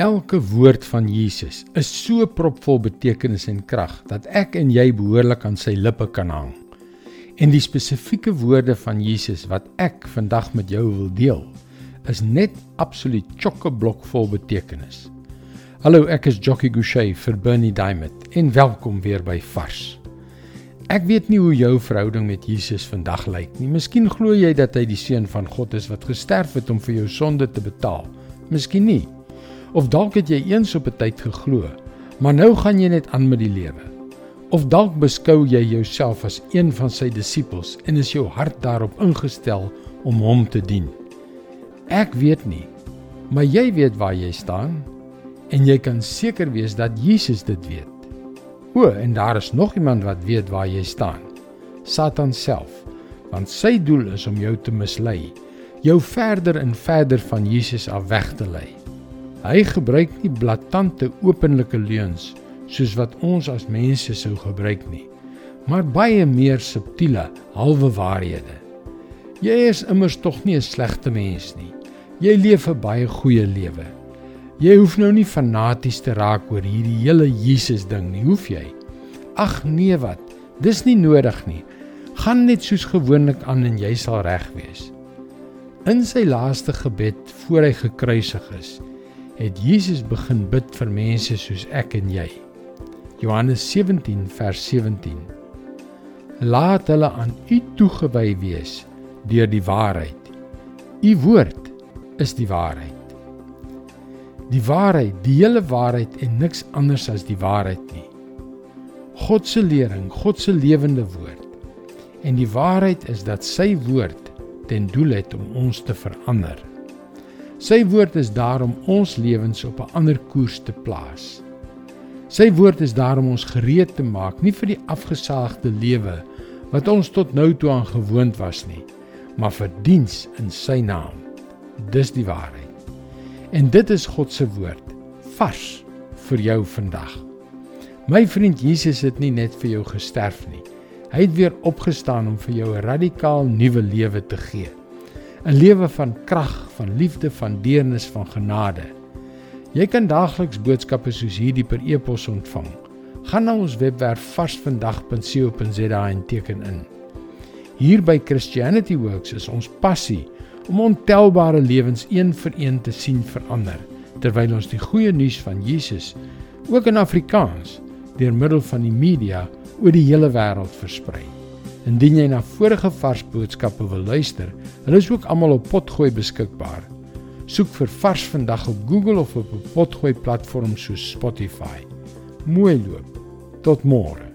Elke woord van Jesus is so propvol betekenis en krag dat ek en jy behoorlik aan sy lippe kan hang. En die spesifieke woorde van Jesus wat ek vandag met jou wil deel, is net absoluut chock-a-block vol betekenis. Hallo, ek is Jockey Gouchee vir Bernie Diamond en welkom weer by Vars. Ek weet nie hoe jou verhouding met Jesus vandag lyk nie. Miskien glo jy dat hy die seun van God is wat gesterf het om vir jou sonde te betaal. Miskien nie. Of dalk het jy eens op 'n tyd geglo, maar nou gaan jy net aan met die lewe. Of dalk beskou jy jouself as een van sy disippels en is jou hart daarop ingestel om hom te dien. Ek weet nie, maar jy weet waar jy staan en jy kan seker wees dat Jesus dit weet. O, en daar is nog iemand wat weet waar jy staan. Satan self. Want sy doel is om jou te mislei, jou verder en verder van Jesus af weg te lei. Hy gebruik nie blaatante openlike leuns soos wat ons as mense sou gebruik nie, maar baie meer subtiele halwe waarhede. Jy is immers tog nie 'n slegte mens nie. Jy leef 'n baie goeie lewe. Jy hoef nou nie fanaties te raak oor hierdie hele Jesus ding nie, hoef jy? Ag nee wat, dis nie nodig nie. Gaan net soos gewoonlik aan en jy sal reg wees. In sy laaste gebed voor hy gekruisig is, het Jesus begin bid vir mense soos ek en jy. Johannes 17 vers 17. Laat hulle aan U toegewy wees deur die waarheid. U woord is die waarheid die waarheid, die hele waarheid en niks anders as die waarheid nie. God se lering, God se lewende woord. En die waarheid is dat sy woord ten doel het om ons te verander. Sy woord is daar om ons lewens op 'n ander koers te plaas. Sy woord is daar om ons gereed te maak nie vir die afgesaagde lewe wat ons tot nou toe aan gewoond was nie, maar vir diens in sy naam. Dis die waarheid. En dit is God se woord vars vir jou vandag. My vriend Jesus het nie net vir jou gesterf nie. Hy het weer opgestaan om vir jou 'n radikaal nuwe lewe te gee. 'n Lewe van krag, van liefde, van deernis, van genade. Jy kan daagliks boodskappe soos hierdie per e-pos ontvang. Gaan na ons webwerf varsvandag.co.za en teken in. Hier by Christianity Works is ons passie om ontelbare lewens een vir een te sien verander terwyl ons die goeie nuus van Jesus ook in Afrikaans deur middel van die media oor die hele wêreld versprei. Indien jy na vorige vars boodskappe wil luister, hulle is ook almal op Potgooi beskikbaar. Soek vir Vars vandag op Google of op 'n Potgooi platform soos Spotify. Mooi loop. Tot môre.